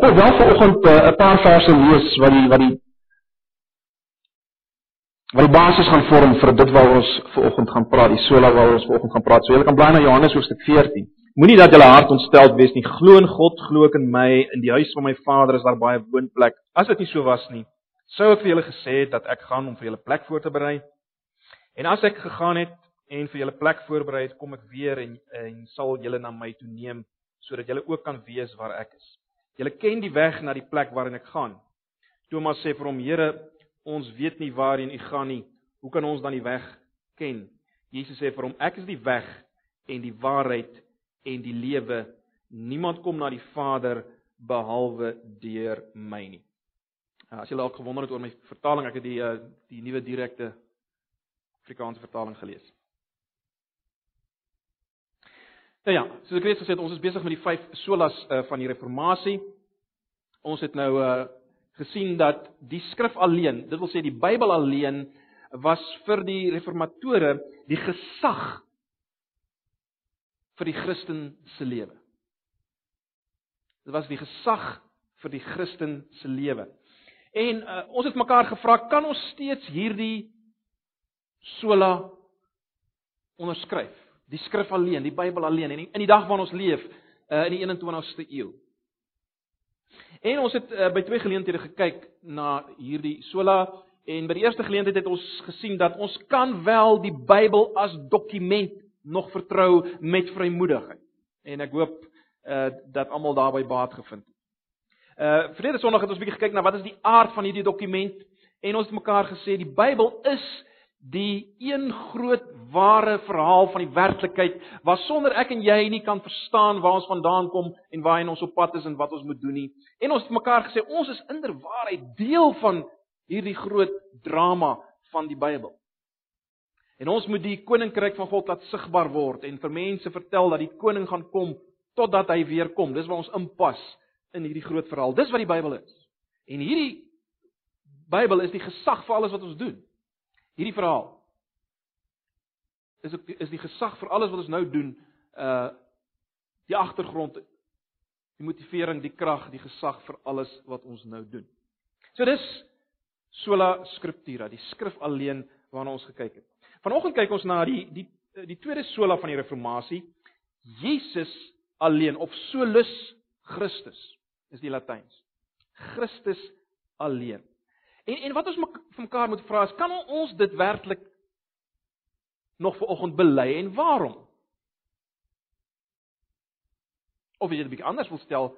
Ek wil wel vanoggend eh, 'n uh, paar verse lees wat die wat die wat die basis gaan vorm vir dit waaroor ons vanoggend gaan praat, die sola waaroor ons vanoggend gaan praat. So julle kan bly na Johannes hoofstuk 14. Moenie dat julle hart ontstel wees nie. Glo in God, glo ek in my. In die huis van my Vader is daar baie woonplek. As dit nie so was nie, sou ek vir julle gesê het dat ek gaan om vir julle plek voor te berei. En as ek gegaan het en vir julle plek voorberei het, kom ek weer en en sal julle na my toe neem sodat julle ook kan weet waar ek is. Julle ken die weg na die plek waarheen ek gaan. Thomas sê vir hom: "Here, ons weet nie waarheen u gaan nie. Hoe kan ons dan die weg ken?" Jesus sê vir hom: "Ek is die weg en die waarheid en die lewe. Niemand kom na die Vader behalwe deur my nie." As jy dalk gewonder het oor my vertaling, ek het die uh, die nuwe direkte Afrikaanse vertaling gelees. Nou ja, soos ek reeds gesê het, ons is besig met die vyf solas uh, van die reformatie. Ons het nou uh gesien dat die skrif alleen, dit wil sê die Bybel alleen was vir die reformatore die gesag vir die Christen se lewe. Dit was die gesag vir die Christen se lewe. En uh, ons het mekaar gevra, kan ons steeds hierdie sola onderskryf? Die skrif alleen, die Bybel alleen en in die dag waarin ons leef, uh, in die 21ste eeu. En ons het uh, by twee geleenthede gekyk na hierdie sola en by die eerste geleentheid het ons gesien dat ons kan wel die Bybel as dokument nog vertrou met vrymoedigheid. En ek hoop uh dat almal daarby baat gevind het. Uh vrede Sondag het ons 'n bietjie gekyk na wat is die aard van hierdie dokument en ons het mekaar gesê die Bybel is die een groot ware verhaal van die werklikheid wat sonder ek en jy nie kan verstaan waar ons vandaan kom en waarheen ons op pad is en wat ons moet doen nie. En ons het mekaar gesê ons is inderwaarheid deel van hierdie groot drama van die Bybel. En ons moet die koninkryk van God laat sigbaar word en vir mense vertel dat die koning gaan kom totdat hy weer kom. Dis waar ons inpas in hierdie groot verhaal. Dis wat die Bybel is. En hierdie Bybel is die gesag vir alles wat ons doen hierdie verhaal is ook is die gesag vir alles wat ons nou doen uh die agtergrond die motivering die krag die gesag vir alles wat ons nou doen. So dis sola scriptura die skrif alleen waarna ons gekyk het. Vanoggend kyk ons na die die die tweede sola van die reformatie Jesus alleen of solus Christus is die latyns. Christus alleen En en wat ons vir mekaar moet vra is kan ons dit werklik nog vanoggend bely en waarom? Of dit 'n bietjie anders wil stel,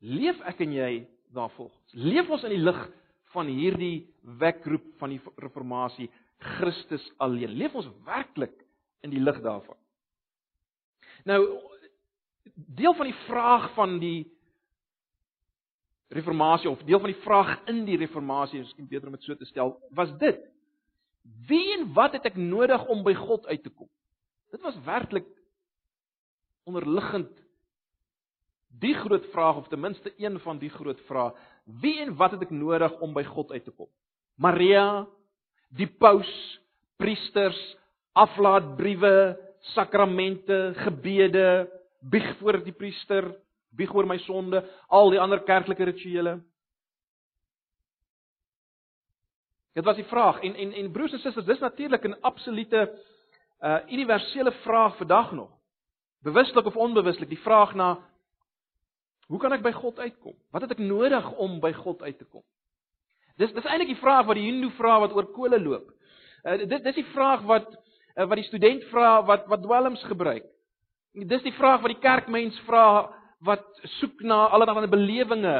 leef ek en jy daarvolgens? Leef ons in die lig van hierdie wekroep van die reformatie Christus alleen? Leef ons werklik in die lig daarvan? Nou deel van die vraag van die reformatie of deel van die vraag in die reformatie, miskien beter om dit so te stel, was dit: Wie en wat het ek nodig om by God uit te kom? Dit was werklik onderliggend die groot vraag of ten minste een van die groot vrae: Wie en wat het ek nodig om by God uit te kom? Maria, die paus, priesters, aflaatbriewe, sakramente, gebede, bieg voor die priester, bieg oor my sonde, al die ander kerklike rituele. Dit was die vraag en en en broers en susters, dis natuurlik 'n absolute uh universele vraag vandag nog. Bewuslik of onbewuslik, die vraag na hoe kan ek by God uitkom? Wat het ek nodig om by God uit te kom? Dis dis eintlik die vraag wat die Hindoe vra wat oor kole loop. Uh dit dis die vraag wat uh, wat die student vra wat wat dwelms gebruik. Dis die vraag wat die kerkmens vra wat soek na allerlei belewinge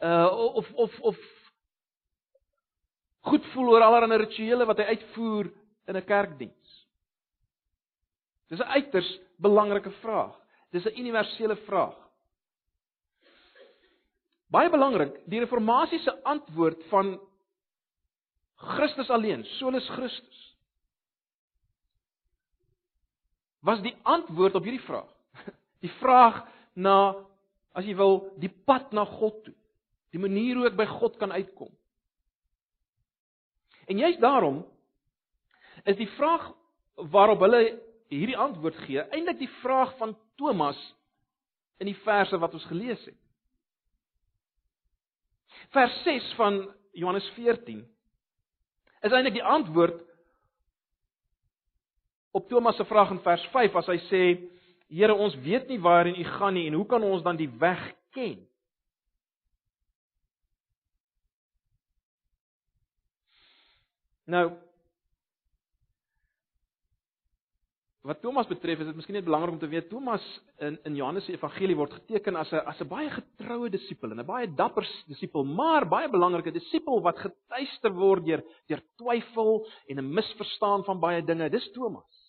uh of of of goed voel oor allerlei rituele wat hy uitvoer in 'n kerkdiens. Dis 'n uiters belangrike vraag. Dis 'n universele vraag. Baie belangrik, die reformatie se antwoord van Christus alleen, solus Christus. Was die antwoord op hierdie vraag. Die vraag na as jy wil die pad na God toe. Die manier hoe ek by God kan uitkom. En juist daarom is die vraag waarop hulle hierdie antwoord gee, eintlik die vraag van Thomas in die verse wat ons gelees het. Vers 6 van Johannes 14 is eintlik die antwoord op Thomas se vraag in vers 5 as hy sê Here ons weet nie waarheen u gaan nie en hoe kan ons dan die weg ken? Nou Wat Thomas betref, is dit miskien net belangrik om te weet Thomas in in Johannes se evangelie word geteken as 'n as 'n baie getroue disipel en 'n baie dapper disipel, maar baie belangrike disipel wat getuister word deur deur twyfel en 'n misverstaan van baie dinge. Dis Thomas.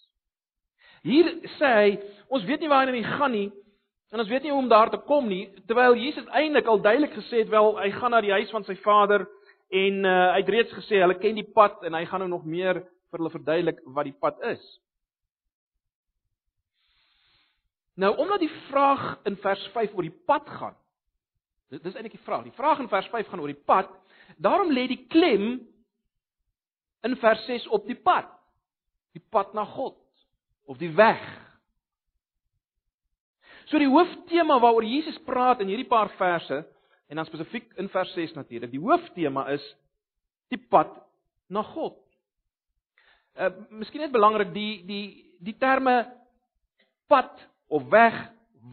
Hier sê hy, ons weet nie waarheen hy gaan nie en ons weet nie hoe om daar te kom nie, terwyl Jesus eintlik al duidelik gesê het wel hy gaan na die huis van sy Vader en uh, hy het reeds gesê hulle ken die pad en hy gaan nou nog meer vir hulle verduidelik wat die pad is. Nou omdat die vraag in vers 5 oor die pad gaan. Dit is eintlik die vraag. Die vraag in vers 5 gaan oor die pad. Daarom lê die klem in vers 6 op die pad. Die pad na God of die weg. So die hooftema waaroor Jesus praat in hierdie paar verse en dan spesifiek in vers 6 natuurlik, die hooftema is die pad na God. Uh miskien net belangrik die die die terme pad of weg,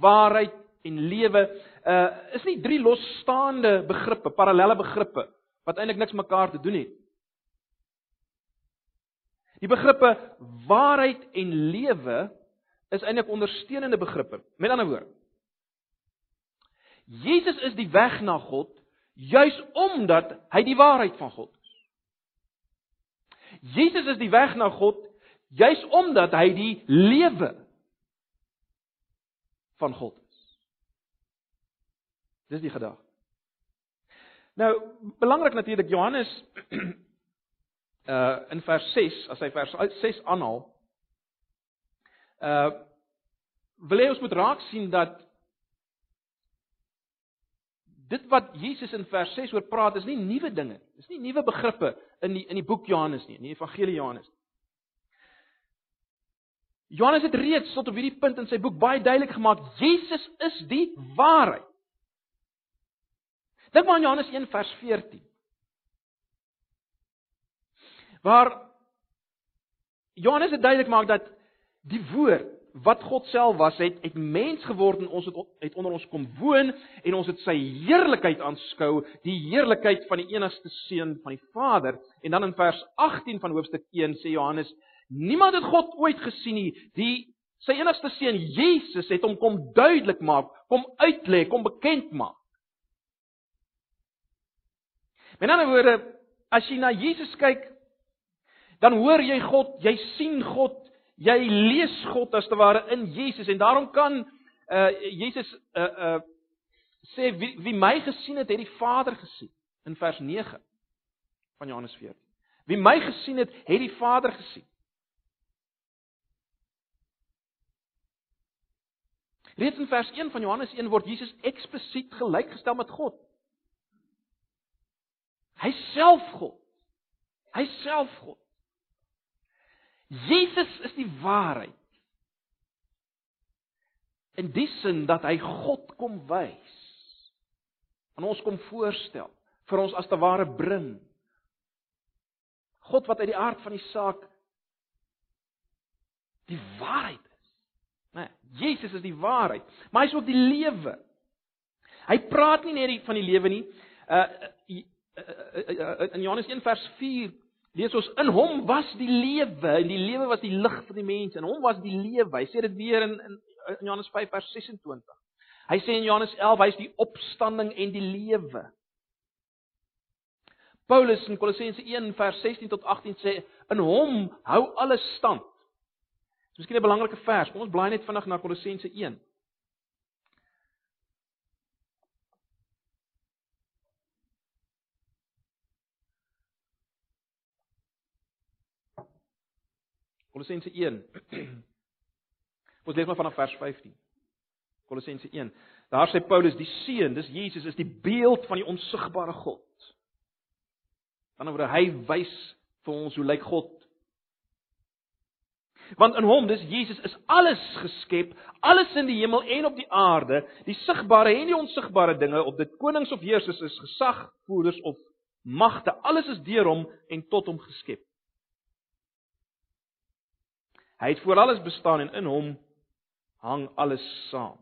waarheid en lewe uh is nie drie losstaande begrippe, parallelle begrippe wat eintlik niks mekaar te doen het. Die begrippe waarheid en lewe is eintlik ondersteunende begrippe. Met ander woorde, Jesus is die weg na God juis omdat hy die waarheid van God is. Jesus is die weg na God juis omdat hy die lewe van God is. Dis die gedagte. Nou, belangrik natuurlik Johannes uh in vers 6, as hy vers 6 aanhaal, uh wil hy ons moet raak sien dat dit wat Jesus in vers 6 oor praat is nie nuwe dinge. Dis nie nuwe begrippe in die in die boek Johannes nie, in die evangelie Johannes. Johannes het reeds tot op hierdie punt in sy boek baie duidelik gemaak Jesus is die waarheid. Dink maar aan Johannes 1 vers 14. Waar Johannes het duidelik maak dat die woord wat God self was het het mens geword en ons het het onder ons kom woon en ons het sy heerlikheid aanskou die heerlikheid van die enigste seun van die Vader en dan in vers 18 van hoofstuk 1 sê Johannes Niemand het God ooit gesien nie. Die sy enigste seun Jesus het hom kom duidelik maak, kom uitlê, kom bekend maak. Met ander woorde, as jy na Jesus kyk, dan hoor jy God, jy sien God, jy lees God as te ware in Jesus en daarom kan uh Jesus uh uh sê wie, wie my gesien het, het die Vader gesien in vers 9 van Johannes 14. Wie my gesien het, het die Vader gesien. Reeds in vers 1 van Johannes 1 word Jesus eksplisiet gelykgestel met God. Hy self God. Hy self God. Jesus is die waarheid. In die sin dat hy God kom wys. Aan ons kom voorstel, vir ons as te ware bring. God wat uit die aard van die saak die waarheid Nee, Jesus is die waarheid, maar hy is ook die lewe. Hy praat nie net van die lewe nie. Uh, uh, uh, uh in Johannes 1 vers 4 lees ons in hom was die lewe en die lewe was die lig vir die mense en hom was die lewe. Hy sê dit weer in in Johannes 5 vers 26. Hy sê in Johannes 11 hy is die opstanding en die lewe. Paulus in Kolossense 1 vers 16 tot 18 sê in hom hou alles stand. Dis miskien 'n belangrike vers. Kom ons blaai net vinnig na Kolossense 1. Kolossense 1. Ons lees maar vanaf vers 15. Kolossense 1. Daar sê Paulus die seun, dis Jesus is die beeld van die onsigbare God. Aan die ander wyse hy wys vir ons hoe lyk God Want in hom, dis Jesus, is alles geskep, alles in die hemel en op die aarde, die sigbare en die onsigbare dinge, of dit konings of heersers is, gesagvoerders of magte, alles is deur hom en tot hom geskep. Hy het voor alles bestaan en in hom hang alles saam.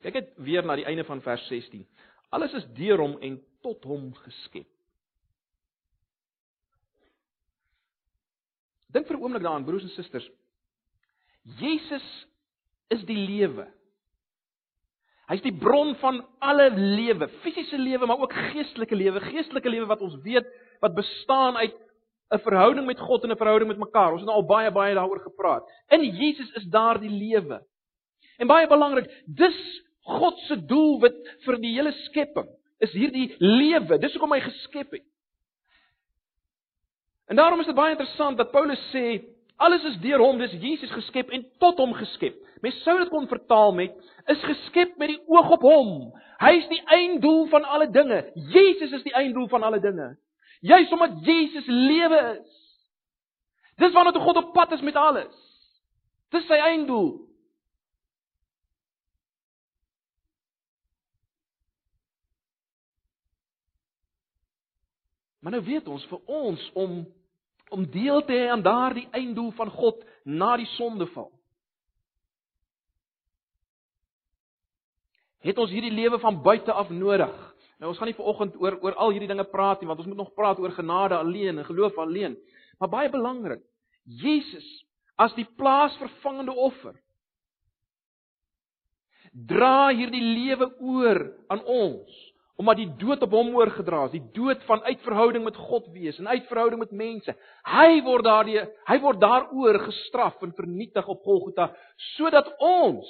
Kyk net weer na die einde van vers 16. Alles is deur hom en tot hom geskep. Dink vir 'n oomblik daaraan, broers en susters. Jesus is die lewe. Hy's die bron van alle lewe, fisiese lewe, maar ook geestelike lewe, geestelike lewe wat ons weet wat bestaan uit 'n verhouding met God en 'n verhouding met mekaar. Ons het nou al baie baie daaroor gepraat. In Jesus is daar die lewe. En baie belangrik, dis God se doelwit vir die hele skepping is hierdie lewe. Dis hoekom hy geskep het. En daarom is dit baie interessant dat Paulus sê alles is deur hom, dis Jesus geskep en tot hom geskep. Mens sou dit kon vertaal met is geskep met die oog op hom. Hy is die einddoel van alle dinge. Jesus is die einddoel van alle dinge. Juist omdat Jesus lewe is. Dis waarna toe God op pad is met alles. Dis sy einddoel. Maar nou weet ons vir ons om om deel te hê aan daardie einddoel van God na die sondeval. Het ons hierdie lewe van buite af nodig? Nou ons gaan nie vanoggend oor oor al hierdie dinge praat nie want ons moet nog praat oor genade alleen en geloof alleen. Maar baie belangrik, Jesus as die plaasvervangende offer dra hierdie lewe oor aan ons omdat die dood op hom oorgedra is, die dood van uitverhouding met God wees en uitverhouding met mense. Hy word daardie hy word daaroor gestraf en vernietig op Golgotha sodat ons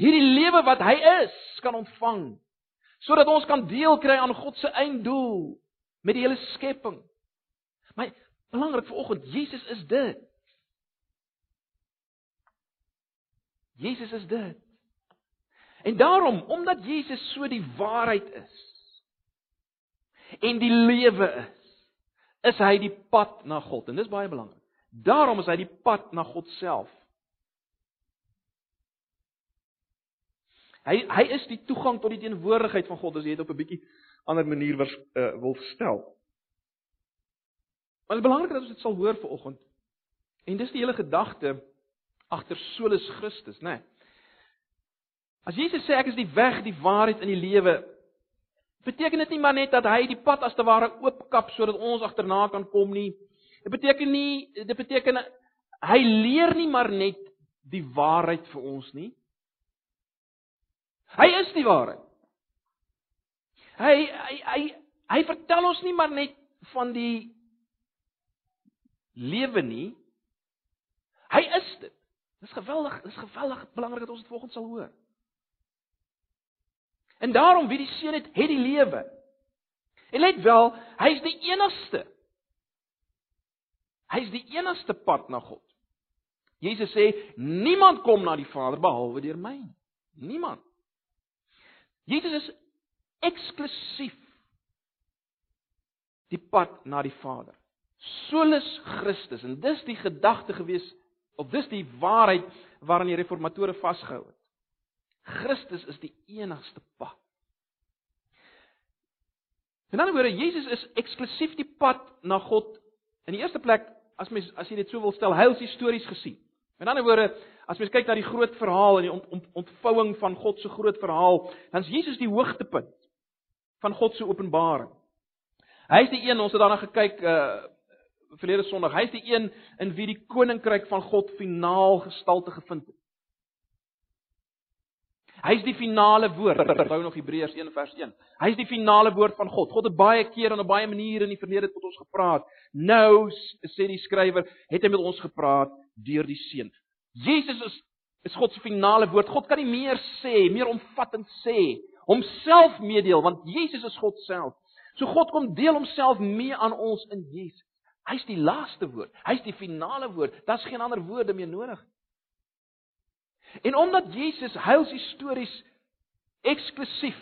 hierdie lewe wat hy is kan ontvang. Sodat ons kan deel kry aan God se einddoel met die hele skepping. Maar belangrik vir oggend, Jesus is dit. Jesus is dit. En daarom, omdat Jesus so die waarheid is, en die lewe is, is hy die pad na God en dis baie belangrik. Daarom is hy die pad na God self. Hy hy is die toegang tot die teenwoordigheid van God as jy dit op 'n bietjie ander manier was, uh, wil stel. Maar dit is belangrik dat ons dit sal hoor vir oggend. En dis die hele gedagte agter solus Christus, né? Nee. As Jesus sê ek is die weg, die waarheid en die lewe, beteken dit nie maar net dat hy die pad as te ware oopkap sodat ons agterna kan kom nie. Dit beteken nie dit beteken hy leer nie maar net die waarheid vir ons nie. Hy is die waarheid. Hy hy hy hy vertel ons nie maar net van die lewe nie. Hy is dit. Dis geweldig, dis geweldig belangrik dat ons dit volgens sal hoor. En daarom wie die seun het, het die lewe. En let wel, hy's die enigste. Hy's die enigste pad na God. Jesus sê niemand kom na die Vader behalwe deur my. Niemand. Jesus is eksklusief die pad na die Vader. Solus Christus en dis die gedagte gewees of dis die waarheid waaraan die reformatore vasgehou het. Christus is die enigste pad. In ander woorde, Jesus is eksklusief die pad na God. In die eerste plek, as mens as jy dit so wil stel, heils histories gesien. In ander woorde, as mens kyk na die groot verhaal en die ont, ont, ontvouing van God se groot verhaal, dan is Jesus die hoogtepunt van God se openbaring. Hy is die een, ons het daarna gekyk uh verlede Sondag. Hy is die een in wie die koninkryk van God finaal gestalte gevind het. Hy's die finale woord. Onthou nog Hebreërs 1 vers 1. Hy's die finale woord van God. God het baie keer en op baie maniere in die verlede tot ons gepraat. Nou sê die skrywer, het hy met ons gepraat deur die Seun. Jesus is is God se finale woord. God kan nie meer sê, meer omvattend sê, homself meedeel want Jesus is God self. So God kom deel homself mee aan ons in Jesus. Hy's die laaste woord. Hy's die finale woord. Daar's geen ander woorde meer nodig nie. En omdat Jesus heilshistories eksklusief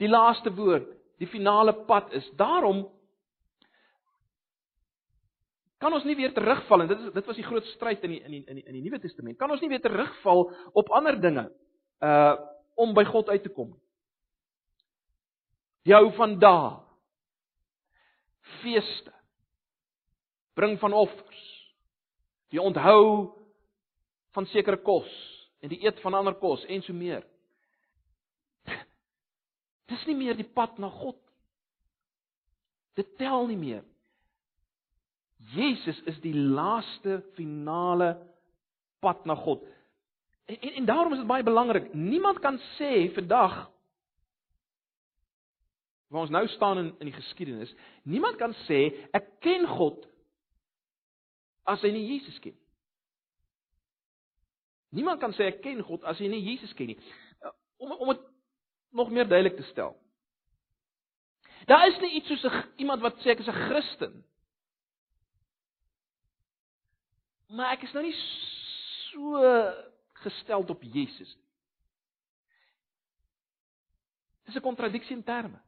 die laaste woord, die finale pad is. Daarom kan ons nie weer terugval en dit is dit was die groot stryd in die in die in die, in die Nuwe Testament. Kan ons nie weer terugval op ander dinge uh om by God uit te kom. Die hou van dae. Feeste. Bring van offers. Die onthou van sekere kos en die eet van ander kos en so meer. Dis nie meer die pad na God. Dit tel nie meer. Jesus is die laaste finale pad na God. En, en, en daarom is dit baie belangrik. Niemand kan sê vandag waar ons nou staan in in die geskiedenis, niemand kan sê ek ken God as hy nie Jesus ken. Niemand kan sê ek ken God as hy nie Jesus ken nie. Om om dit nog meer duidelik te stel. Daar is nie iets soos 'n iemand wat sê ek is 'n Christen maar ek is nou nie so gestel op Jesus nie. Dis 'n kontradiksie in terme.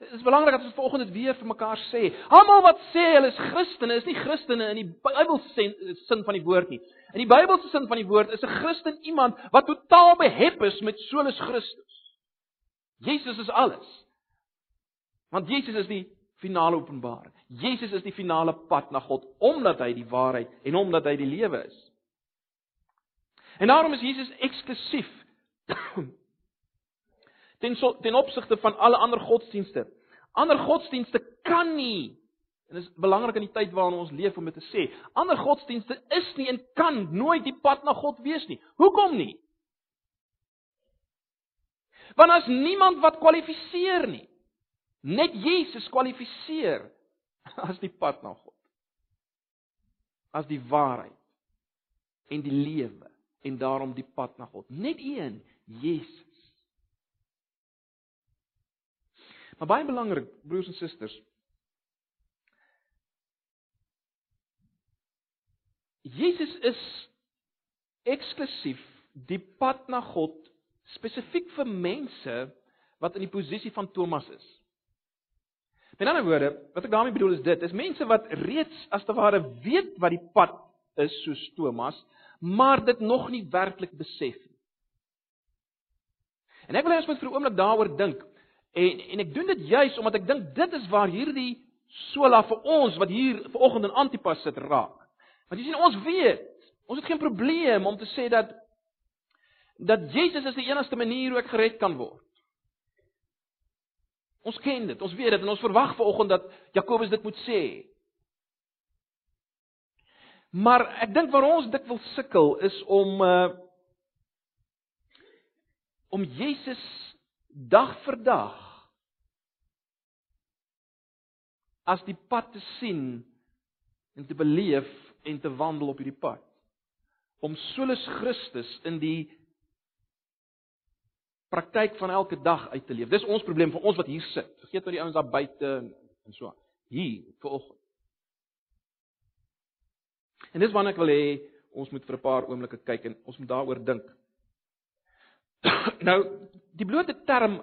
Dit is belangrik dat ons vanoggend dit weer vir mekaar sê. Almal wat sê hulle is Christene, is nie Christene in die Bybelse sin van die woord nie. In die Bybelse sin van die woord is 'n Christen iemand wat totaal behep is met solus Christus. Jesus is alles. Want Jesus is die finale openbaring. Jesus is die finale pad na God omdat hy die waarheid en omdat hy die lewe is. En daarom is Jesus eksklusief ten so, ten opsigte van alle ander godsdienste. Ander godsdienste kan nie en dit is belangrik in die tyd waarin ons leef om dit te sê. Ander godsdienste is nie en kan nooit die pad na God wees nie. Hoekom nie? Want as niemand wat kwalifiseer nie. Net Jesus kwalifiseer as die pad na God. As die waarheid en die lewe en daarom die pad na God. Net een, Jesus. Maar baie belangrik, broers en susters. Jesus is eksklusief die pad na God spesifiek vir mense wat in die posisie van Thomas is. Met ander woorde, wat ek daarmee bedoel is dit, is mense wat reeds as te ware weet wat die pad is soos Thomas, maar dit nog nie werklik besef nie. En ek wil hê ons moet vir 'n oomblik daaroor dink. En en ek doen dit juis omdat ek dink dit is waar hierdie sola vir ons wat hier vanoggend in Antipas sit raak. Want jy sien ons weet, ons het geen probleem om te sê dat dat Jesus is die enigste manier hoe ek gered kan word. Ons ken dit, ons weet dit en ons verwag vanoggend dat Jakobus dit moet sê. Maar ek dink waar ons dit wil sukkel is om uh om Jesus dag vir dag as die pad te sien en te beleef en te wandel op hierdie pad. Om solus Christus in die praktyk van elke dag uit te leef. Dis ons probleem vir ons wat hier sit. Vergeet nou die ouens daar buite en so. Hier vanoggend. En dis wanneer ek wil hê ons moet vir 'n paar oomblikke kyk en ons moet daaroor dink. nou, die blote term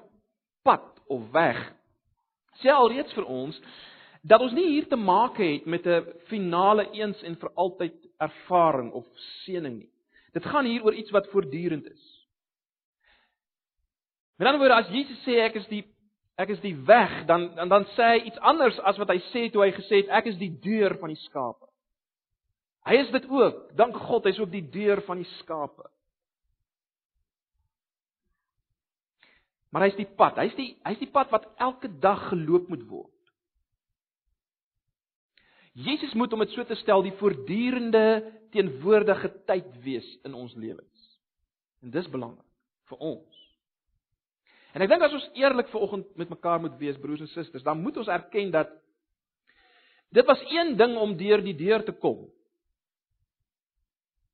pad of weg sê alreeds vir ons dat ons nie hier te maak het met 'n finale eens en vir altyd ervaring of seëning nie. Dit gaan hier oor iets wat voortdurend is. Met ander woorde, as Jesus sê ek is die ek is die weg, dan dan dan sê hy iets anders as wat hy sê toe hy gesê het ek is die deur van die skape. Hy is dit ook. Dank God, hy's ook die deur van die skape. Maar hy's die pad. Hy's die hy's die pad wat elke dag geloop moet word. Jesus moet om dit so te stel die voortdurende teenwoordige tyd wees in ons lewens. En dis belangrik vir ons. En ek dink as ons eerlik vanoggend met mekaar moet wees, broers en susters, dan moet ons erken dat dit was een ding om deur die deur te kom.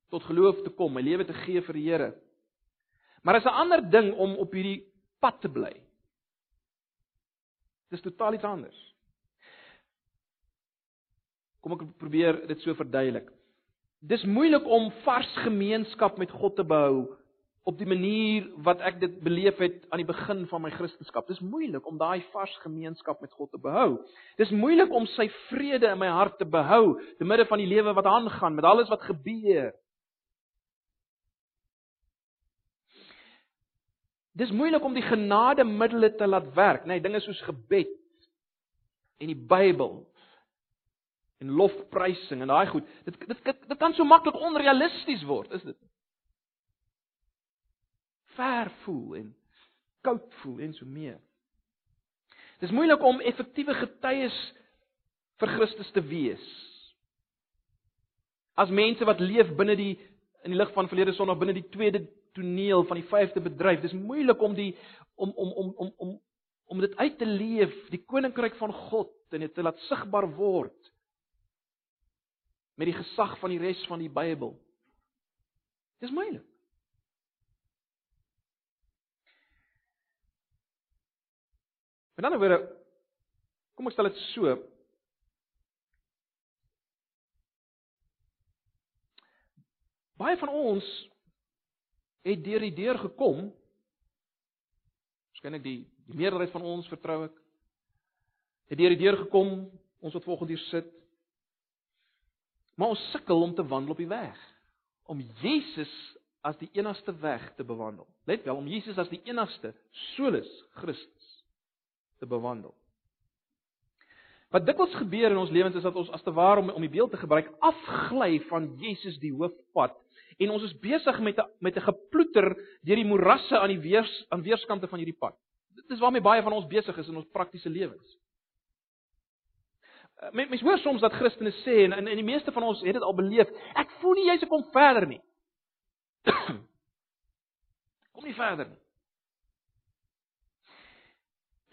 Tot geloof te kom, my lewe te gee vir die Here. Maar is 'n ander ding om op hierdie pad te bly. Dis totaal iets anders. Kom ek probeer dit so verduidelik. Dis moeilik om vars gemeenskap met God te behou op die manier wat ek dit beleef het aan die begin van my Christendom. Dis moeilik om daai vars gemeenskap met God te behou. Dis moeilik om sy vrede in my hart te behou te midde van die lewe wat aangaan met alles wat gebeur. Dis moeilik om die genademiddels te laat werk, nê, nee, dinge soos gebed en die Bybel en lofprysing en daai goed. Dit dit dit kan so maklik onrealisties word, is dit? Ver voel en koud voel en so meer. Dis moeilik om effektiewe getuies vir Christus te wees. As mense wat leef binne die in die lig van verlede Sondag binne die tweede toneel van die vyfde bedryf, dis moeilik om die om om om om om om dit uit te leef, die koninkryk van God en dit te laat sigbaar word met die gesag van die res van die Bybel. Dis moeilik. Met ander woorde, kom ek stel dit so. Baie van ons het deur die deur gekom. Waarskynlik die die meerderheid van ons vertrou ek. Het deur die deur gekom, ons wat volgens hier sit. Maar ons sukkel om te wandel op die weg. Om Jesus as die enigste weg te bewandel. Let wel, om Jesus as die enigste solus Christus te bewandel. Wat dikwels gebeur in ons lewens is dat ons as te ware om om die beeld te gebruik afgly van Jesus die hoofpad en ons is besig met 'n met 'n geploeter deur die morasse aan die weers aan weerskante van hierdie pad. Dit is waarmee baie van ons besig is in ons praktiese lewens. Eh, mens hoor soms dat Christene sê en in die meeste van ons het dit al beleef, ek voel nie jy's kom verder nie. kom nie verder nie.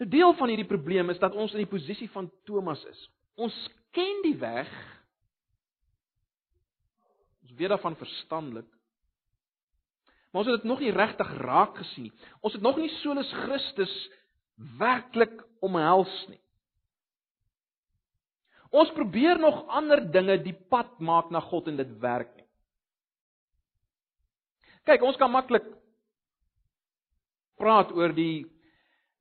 'n Deel van hierdie probleem is dat ons in die posisie van Thomas is. Ons ken die weg. Ons weet daarvan verstandelik. Maar ons het dit nog nie regtig raak gesien nie. Ons het nog nie solus Christus werklik omhels nie. Ons probeer nog ander dinge die pad maak na God en dit werk nie. Kyk, ons kan maklik praat oor die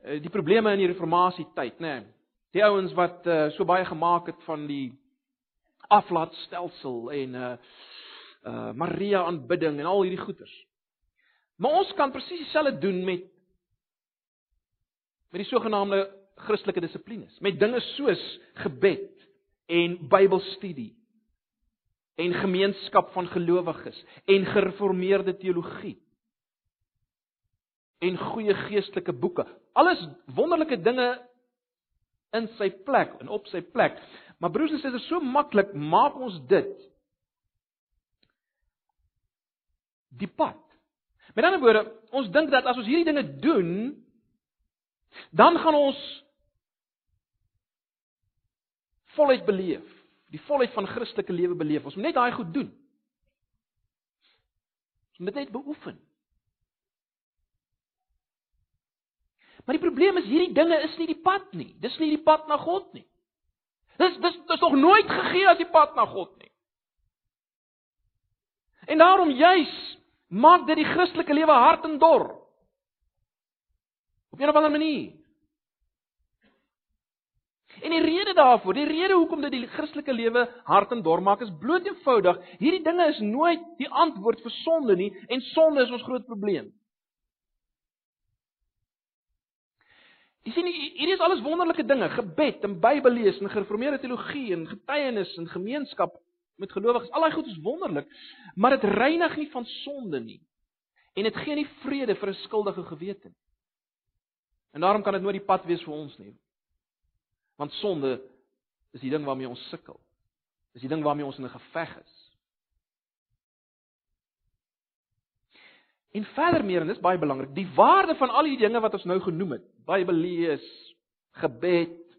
eh, die probleme in die reformatie tyd, nê. Nee. Die ouens wat uh, so baie gemaak het van die aflaatstelsel en uh uh Maria aanbidding en al hierdie goeters. Maar ons kan presies dieselfde doen met met die sogenaamde Christelike dissiplines, met dinge soos gebed en Bybelstudie en gemeenskap van gelowiges en gereformeerde teologie en goeie geestelike boeke. Alles wonderlike dinge in sy plek en op sy plek. Maar broers en susters, so maklik maak ons dit die pad. Met ander woorde, ons dink dat as ons hierdie dinge doen, dan gaan ons volheid beleef, die volheid van Christelike lewe beleef. Ons moet net daai goed doen. Ons moet net beoefen. Maar die probleem is hierdie dinge is nie die pad nie. Dis nie die pad na God nie. Dis dis dis nog nooit gegee as die pad na God nie. En daarom juis maak dit die Christelike lewe hard en dor. Op 'n of ander manier. En die rede daarvoor, die rede hoekom dit die Christelike lewe hard en dor maak is bloot eenvoudig, hierdie dinge is nooit die antwoord vir sonde nie en sonde is ons groot probleem. Jy sien hierdie is alles wonderlike dinge, gebed en Bybel lees en gereformeerde teologie en getuienis en gemeenskap met gelowiges. Al daai goed is wonderlik, maar dit reinig nie van sonde nie. En dit gee nie vrede vir 'n skuldige gewete nie. En daarom kan dit nooit die pad wees vir ons nie. Want sonde is die ding waarmee ons sukkel. Dis die ding waarmee ons in 'n geveg is. En verder meer en dis baie belangrik, die waarde van al hierdie dinge wat ons nou genoem het, Bybel lees, gebed,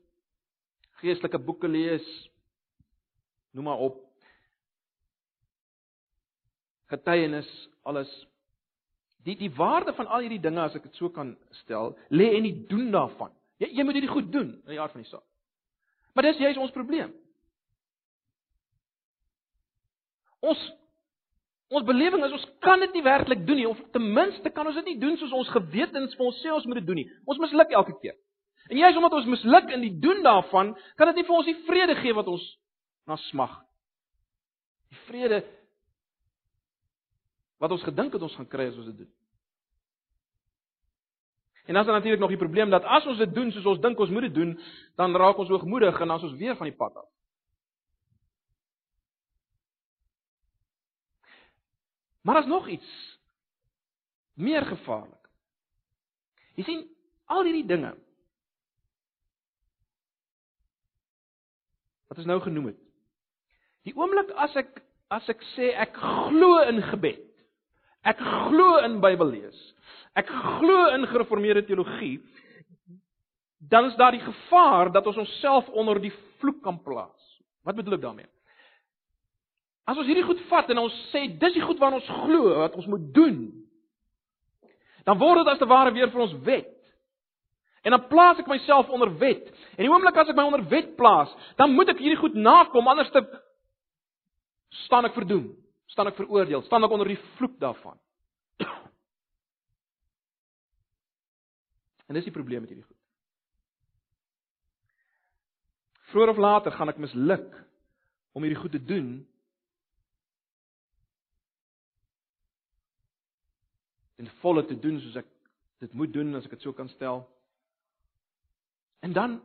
geestelike boeke lees, noem maar op. Getuienis, alles. Die die waarde van al hierdie dinge as ek dit so kan stel, lê in die doen daarvan. Jy jy moet dit goed doen in die aard van die saak. Maar dis juist ons probleem. Ons Ons belewing is ons kan dit nie werklik doen nie of ten minste kan ons dit nie doen soos ons gewetens vir ons sê ons moet dit doen nie. Ons misluk elke keer. En juist omdat ons misluk in die doen daarvan, kan dit nie vir ons die vrede gee wat ons na smag. Die vrede wat ons gedink het ons gaan kry as ons dit doen. En dan is daar natuurlik nog die probleem dat as ons dit doen soos ons dink ons moet dit doen, dan raak ons hoogmoedig en dan is ons weer van die pad af. Maar daar's nog iets meer gevaarlik. Jy sien, al hierdie dinge wat ons nou genoem het. Die oomblik as ek as ek sê ek glo in gebed. Ek glo in Bybellees. Ek glo in gereformeerde teologie. Dan is daar die gevaar dat ons onsself onder die vloek kan plaas. Wat bedoel ek daarmee? As ons hierdie goed vat en ons sê dis die goed waarna ons glo wat ons moet doen, dan word dit as te ware weer vir ons wet. En dan plaas ek myself onder wet. En die oomblik as ek my onder wet plaas, dan moet ek hierdie goed nakom anders te staan ek verdoem, staan ek veroordeel, staan ek onder die vloek daarvan. En dis die probleem met hierdie goed. Vroeger of later gaan ek misluk om hierdie goed te doen. En volle te doen soos ek dit moet doen as ek dit so kan stel. En dan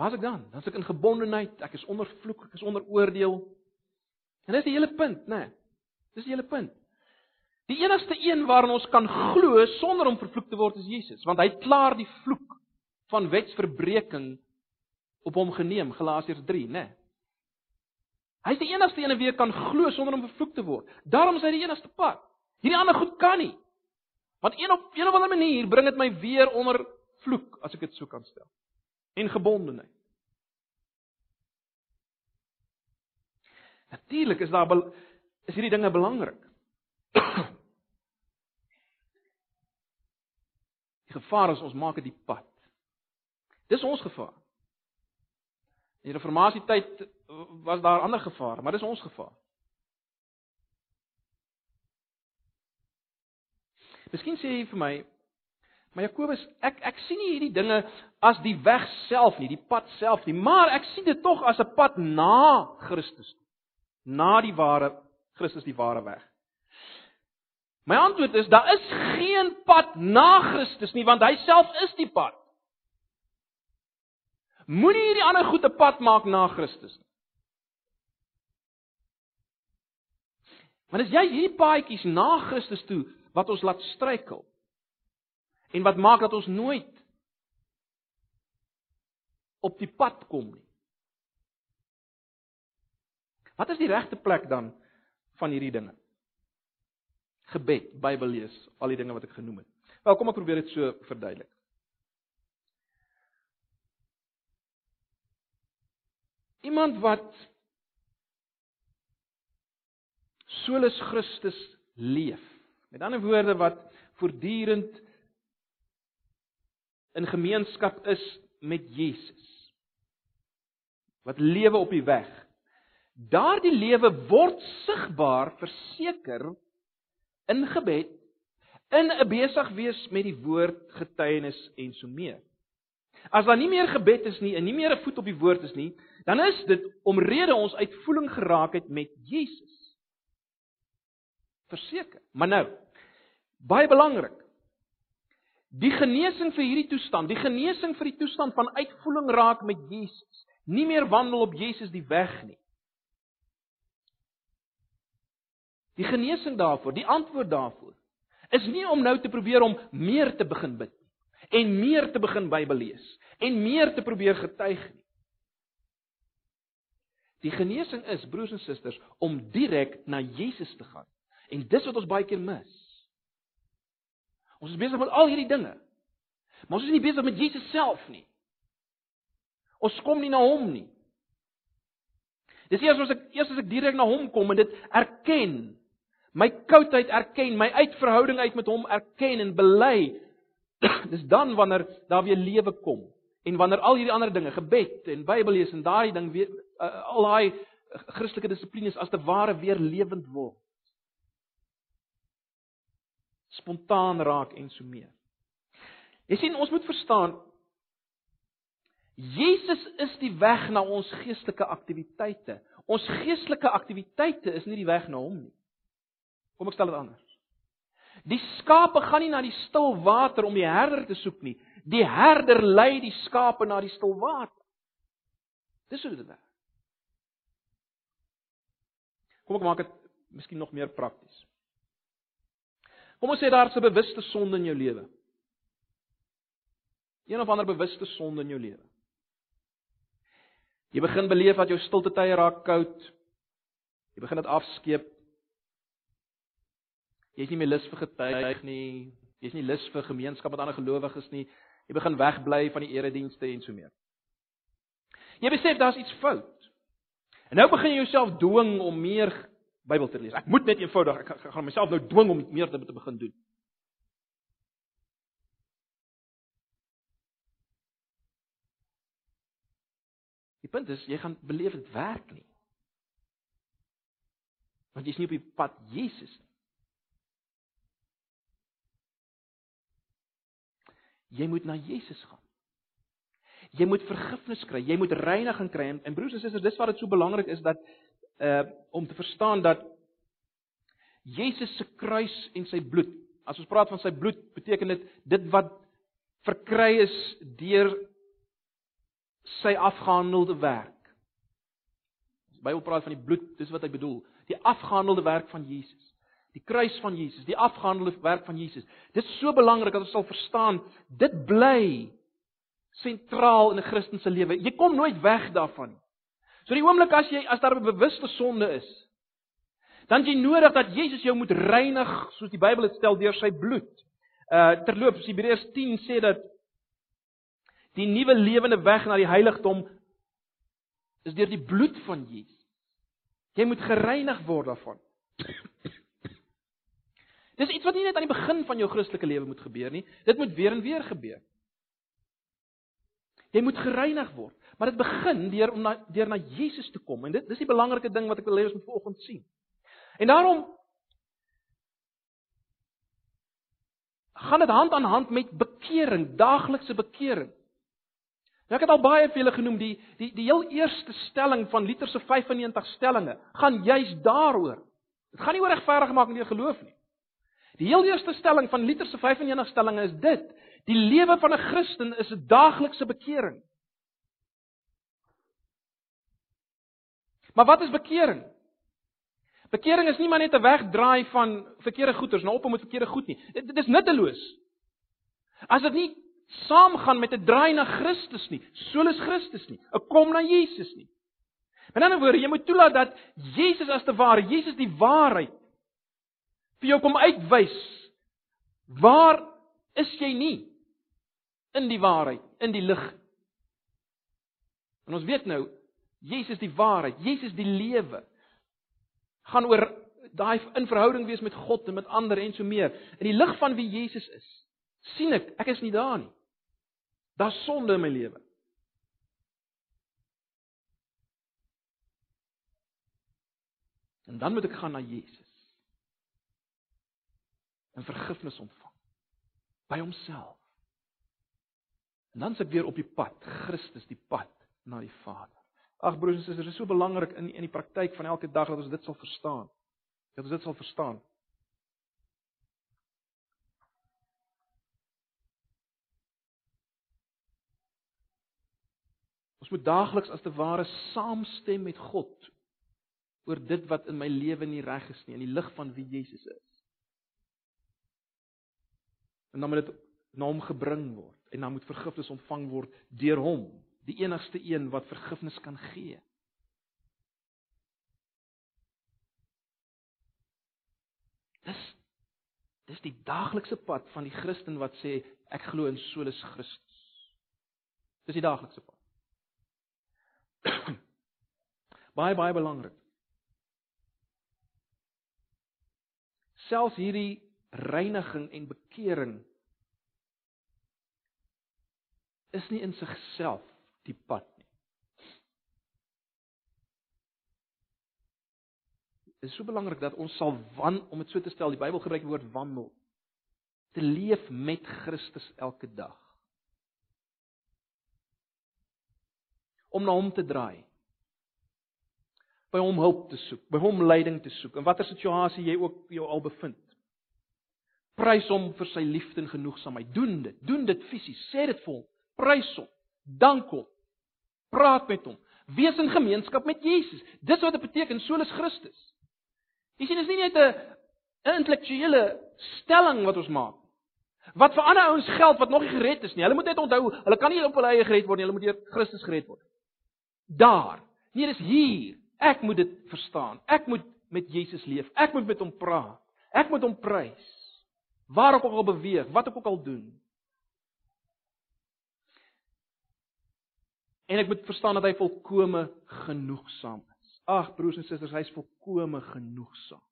Waar is ek dan? Dan is ek in gebondenheid, ek is onder vloek, ek is onder oordeel. En dis die hele punt, né? Nee, dis die hele punt. Die enigste een waarin ons kan glo sonder om vervloek te word is Jesus, want hy het klaar die vloek van wetsverbreeking op hom geneem, Galasiërs 3, né? Nee. Hy is die enigste een wie kan glo sonder om vervloek te word. Daarom is hy die enigste pad. Hierdie ander goed kan nie. Want een op een of ander manier bring dit my weer onder vloek as ek dit so kan stel en gebondenheid. Natuurlik is daar is hierdie dinge belangrik. Die gevaar is ons maak dit die pad. Dis ons gevaar. In die reformatie tyd was daar ander gevare, maar dis ons gevaar. Miskien sê jy vir my, Maar Jakobus, ek ek sien nie hierdie dinge as die weg self nie, die pad self nie, maar ek sien dit tog as 'n pad na Christus. Na die ware Christus die ware weg. My antwoord is daar is geen pad na Christus nie, want hy self is die pad. Moenie hierdie ander goed 'n pad maak na Christus nie. Want as jy hierdie paadjies na Christus toe wat ons laat struikel, En wat maak dat ons nooit op die pad kom nie? Wat is die regte plek dan van hierdie dinge? Gebed, Bybel lees, al die dinge wat ek genoem het. Wel, kom ek probeer dit so verduidelik. Iemand wat solus Christus leef. Met ander woorde wat voortdurend in gemeenskap is met Jesus. Wat lewe op die weg. Daardie lewe word sigbaar verseker in gebed, in 'n besig wees met die woord, getuienis en so meer. As daar nie meer gebed is nie en nie meer 'n voet op die woord is nie, dan is dit omrede ons uitvoering geraak het met Jesus. Verseker. Maar nou, baie belangrik. Die genesing vir hierdie toestand, die genesing vir die toestand van uitvoering raak met Jesus, nie meer wandel op Jesus die weg nie. Die genesing daarvoor, die antwoord daarvoor is nie om nou te probeer om meer te begin bid en meer te begin Bybel lees en meer te probeer getuig nie. Die genesing is broers en susters om direk na Jesus te gaan. En dis wat ons baie keer mis. Ons is besig met al hierdie dinge. Maar ons is nie besig met Jesus self nie. Ons kom nie na hom nie. Dis eers as ek eers as ek direk na hom kom en dit erken, my koudheid erken, my uitverhouding uit met hom erken en bely, dis dan wanneer daar weer lewe kom. En wanneer al hierdie ander dinge, gebed en Bybel lees en daai ding weer uh, al daai Christelike dissiplines as te ware weer lewend word. Spontaan raak en so meer. Jy sien, ons moet verstaan Jesus is die weg na ons geestelike aktiwiteite. Ons geestelike aktiwiteite is nie die weg na hom nie. Kom ek stel dit anders. Die skape gaan nie na die stil water om die herder te soek nie. Die herder lei die skape na die stil water. Dis hoe dit werk. Kom ek maak dit miskien nog meer prakties. Kom ons sê daar's 'n bewuste sonde in jou lewe. Een of ander bewuste sonde in jou lewe. Jy begin beleef dat jou stilte tye raak koud. Jy begin dit afskeep. Jy's nie meer lus vir getuig nie. Jy's nie lus vir gemeenskap met ander gelowiges nie. Jy begin wegbly van die eredienste en so meer. Jy besef daar's iets fout. En nou begin jy jouself dwing om meer Bybel te lees. Ek moet net eenvoudig ek gaan myself nou dwing om meer te, te begin doen. Die punt is jy gaan beleef dit werk nie. Want jy's nie op die pad Jesus nie. Jy moet na Jesus gaan. Jy moet vergifnis kry, jy moet reiniging kry en, en broers en susters, dis wat dit so belangrik is dat uh om te verstaan dat Jesus se kruis en sy bloed. As ons praat van sy bloed, beteken dit dit wat verkry is deur sy afgehandelde werk. Die Bybel praat van die bloed, dis wat hy bedoel, die afgehandelde werk van Jesus. Die kruis van Jesus, die afgehandelde werk van Jesus. Dit is so belangrik dat ons sal verstaan, dit bly sentraal in 'n Christen se lewe. Jy kom nooit weg daarvan nie. So die oomblik as jy as daar 'n bewuste sonde is, dan jy nodig dat Jesus jou moet reinig soos die Bybel dit stel deur sy bloed. Uh terloops Hebreërs 10 sê dat die nuwe lewende weg na die heiligdom is deur die bloed van Jesus. Jy moet gereinig word daarvan. Dis iets wat nie net aan die begin van jou Christelike lewe moet gebeur nie, dit moet weer en weer gebeur. Jy moet gereinig word, maar dit begin deur om na deur na Jesus te kom en dit dis die belangrike ding wat ek wil hê ons moet vanoggend sien. En daarom gaan dit hand aan hand met bekering, daaglikse bekering. Nou ek het al baie vir julle genoem die die die heel eerste stelling van Luther se 95 stellings gaan juis daaroor. Dit gaan nie oor regverdigmaking deur geloof nie. Die heel eerste stelling van Luther se 95 stellings is dit: die lewe van 'n Christen is 'n daaglikse bekering. Maar wat is bekering? Bekering is nie maar net 'n wegdraai van verkeerde goeders na op om met verkeerde goed nie. Dit, dit is nutteloos. As dit nie saamgaan met 'n draai na Christus nie, solus Christus nie, 'n kom na Jesus nie. In 'n ander woorde, jy moet toelaat dat Jesus as te ware, Jesus die waarheid vir jou kom uitwys. Waar is jy nie in die waarheid, in die lig? En ons weet nou, Jesus die waarheid, Jesus die lewe gaan oor daai in verhouding wees met God en met ander en so meer. In die lig van wie Jesus is, sien ek, ek is nie daar nie. Daar's sonde in my lewe. En dan moet ek gaan na Jesus en vergifnis ontvang by homself. En dan sit weer op die pad, Christus die pad na die Vader. Ag broers en susters, dit is so belangrik in in die praktyk van elke dag dat ons dit sal verstaan. Dat ons dit sal verstaan. Ons moet daagliks as te ware saamstem met God oor dit wat in my lewe nie reg is nie in die lig van wie Jesus is. En dan moet dit na hom gebring word en dan moet vergifnis ontvang word deur hom, die enigste een wat vergifnis kan gee. Dis dis die daaglikse pad van die Christen wat sê ek glo in solus Christus. Dis die daaglikse pad. baie baie belangrik. Selfs hierdie reiniging en bekering is nie in sigself die pad nie. Dit is so belangrik dat ons sal wan om dit so te stel, die Bybel gebruik die woord wandel. Te leef met Christus elke dag. Om na hom te draai. By hom hulp te soek, by hom leiding te soek in watter situasie jy ook jou al bevind. Prys hom vir sy liefde en genoegsaamheid. Doen dit. Doen dit fisies. Sê dit vir hom. Prys hom. Dank hom. Praat met hom. Wees in gemeenskap met Jesus. Dis wat dit beteken solus Christus. Jy sien, dit is nie net 'n intellektuele stelling wat ons maak. Wat vir ander ouens geld wat nog nie gered is nie. Hulle moet net onthou, hulle kan nie op hulle eie gered word nie, hulle moet deur Christus gered word. Daar. Nee, dis hier. Ek moet dit verstaan. Ek moet met Jesus leef. Ek moet met hom praat. Ek moet hom prys. Waar ek ook al beweeg, wat ek ook al doen. En ek moet verstaan dat hy volkome genoegsaam is. Ag broers en susters, hy's volkome genoegsaam.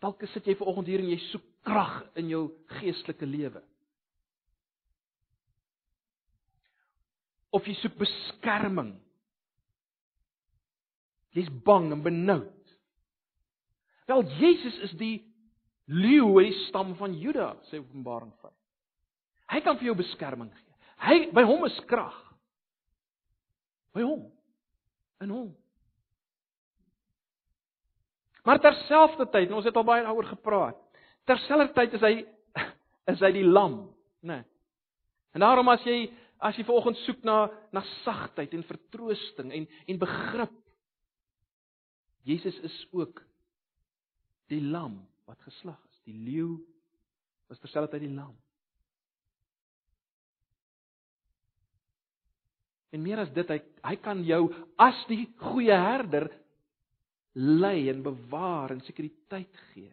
Dalk sit jy ver oggend hier en jy soek krag in jou geestelike lewe. Of jy soek beskerming. Jy's bang en benoud. Wel Jesus is die leeu uit die stam van Juda, sê Openbaring 5. Hy kan vir jou beskerming gee. Hy by hom is krag. By hom. In hom. Maar terselfdertyd, ons het al baie daaroor gepraat. Terselfdertyd is hy is hy die lam, né? Nee. En daarom as jy as jy vanoggend soek na na sagtheid en vertroosting en en begrip Jesus is ook die lam wat geslag is. Die leeu was terselfdertyd die lam. En meer as dit, hy hy kan jou as die goeie herder lei en bewaar en sekuriteit gee.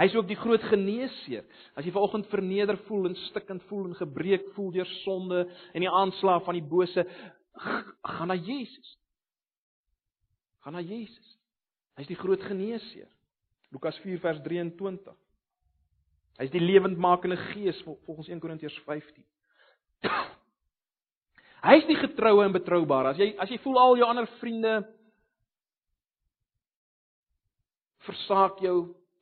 Hy is ook die groot geneesheer. As jy vanoggend verneder voel en stikkend voel en gebreek voel deur sonde en die aanslag van die bose, gaan na Jesus. Gaan na Jesus. Hy's die groot geneesheer. Lukas 4 vers 23. Hy's die lewendmakende gees volgens 1 Korintiërs 15. Hy's die getroue en betroubare. As jy as jy voel al jou ander vriende versaak jou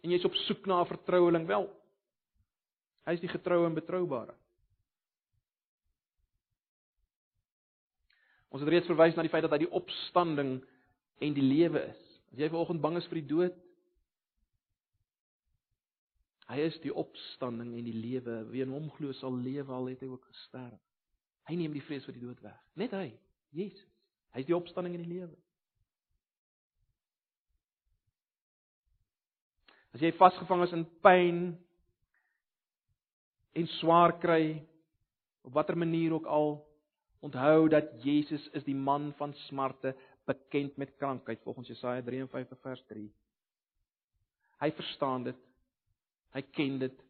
en jy's op soek na 'n vertroueling, wel. Hy's die getroue en betroubare. Ons het reeds verwys na die feit dat hy die opstanding en die lewe is. As jy vanoggend bang is vir die dood, hy is die opstanding en die lewe. Wie in hom glo sal lewe al het hy ook gesterf. Hy neem die vrees vir die dood weg. Net hy, Jesus. Hy's die opstanding en die lewe. As jy vasgevang is in pyn en swaar kry op watter manier ook al, onthou dat Jesus is die man van smarte, bekend met krankheid volgens Jesaja 53 vers 3. Hy verstaan dit. Hy ken dit.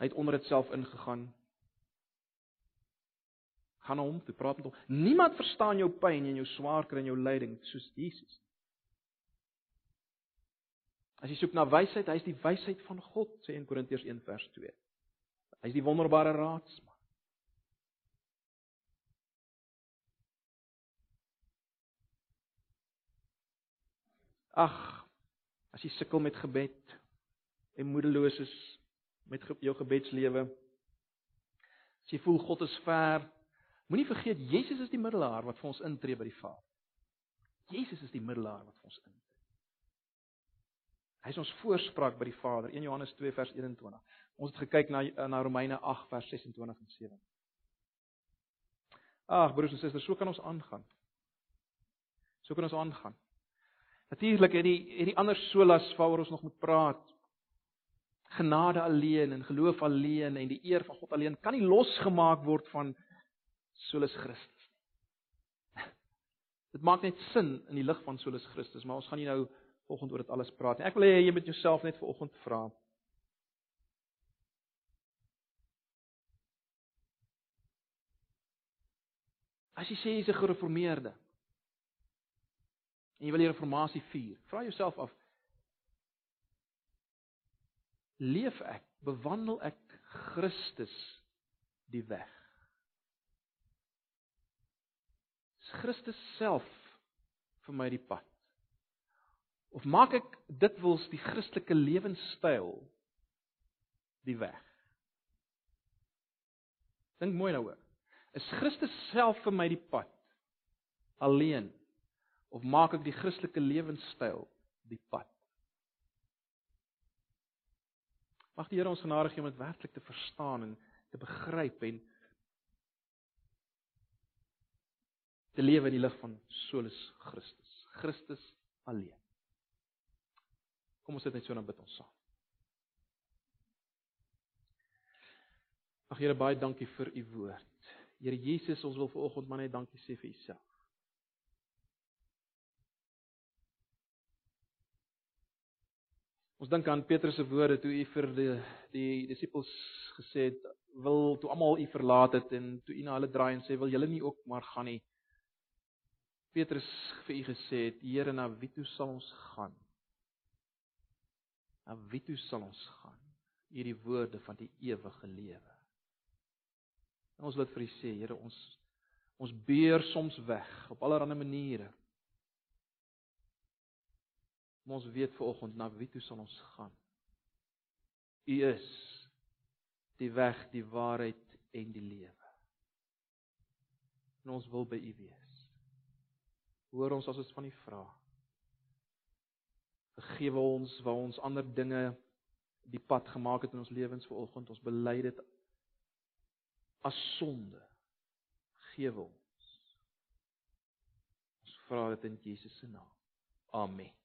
Hy het onder dit self ingegaan. Gaan na hom toe, praat met hom. Niemand verstaan jou pyn en jou swaar kry en jou lyding soos Jesus. As jy soek na wysheid, hy is die wysheid van God, sê in Korintiërs 1 vers 2. Hy is die wonderbare raadsman. Ag, as jy sukkel met gebed en moedeloos is met jou gebedslewe, as jy voel God is ver, moenie vergeet Jesus is die middelaar wat vir ons intree by die Vader. Jesus is die middelaar wat vir ons intree. Hy is ons voorspraak by die Vader. 1 Johannes 2 vers 21. Ons het gekyk na na Romeine 8 vers 26 en 7. Ag broers en susters, so kan ons aangaan. So kan ons aangaan. Natuurlik het die het die ander solas waaroor ons nog moet praat. Genade alleen en geloof alleen en die eer van God alleen kan nie losgemaak word van solus Christus nie. Dit maak net sin in die lig van solus Christus, maar ons gaan nie nou vanoggend oor dit alles praat nie. Ek wil hê jy moet jouself net vanoggend vra. As jy sê jy's 'n gereformeerde en jy wil die reformatie vier, vra jouself af: Leef ek, bewandel ek Christus die weg? Is Christus self vir my die pad? Of maak ek dikwels die Christelike lewenstyl die weg? Dink mooi daaroor. Is Christus self vir my die pad alleen of maak ek die Christelike lewenstyl die pad? Mag die Here ons genade gee om dit werklik te verstaan en te begryp en te lewe in die lig van solus Christus. Christus alleen. Kom ons sit net so dan bid ons saam. Ag Here, baie dankie vir u woord. Here Jesus, ons wil vanoggend maar net dankie sê vir u self. Ons dink aan Petrus se woorde toe hy vir die die disippels gesê het wil toe almal u verlaat het en toe u na hulle draai en sê wil julle nie ook maar gaan nie. Petrus vir u gesê het Here na wie toe sal ons gaan? Na wie toe sal ons gaan? Hierdie woorde van die ewige lewe. En ons wil vir u sê Here ons ons beer soms weg op allerlei maniere. Maar ons weet vanoggend na wie toe sal ons gaan? U is die weg, die waarheid en die lewe. En ons wil by u wees. Hoor ons as ons van u vra. Vergewe ons waar ons ander dinge die pad gemaak het in ons lewens vanoggend. Ons bely dit as sonde. Vergewe ons. Ons vra dit in Jesus se naam. Amen.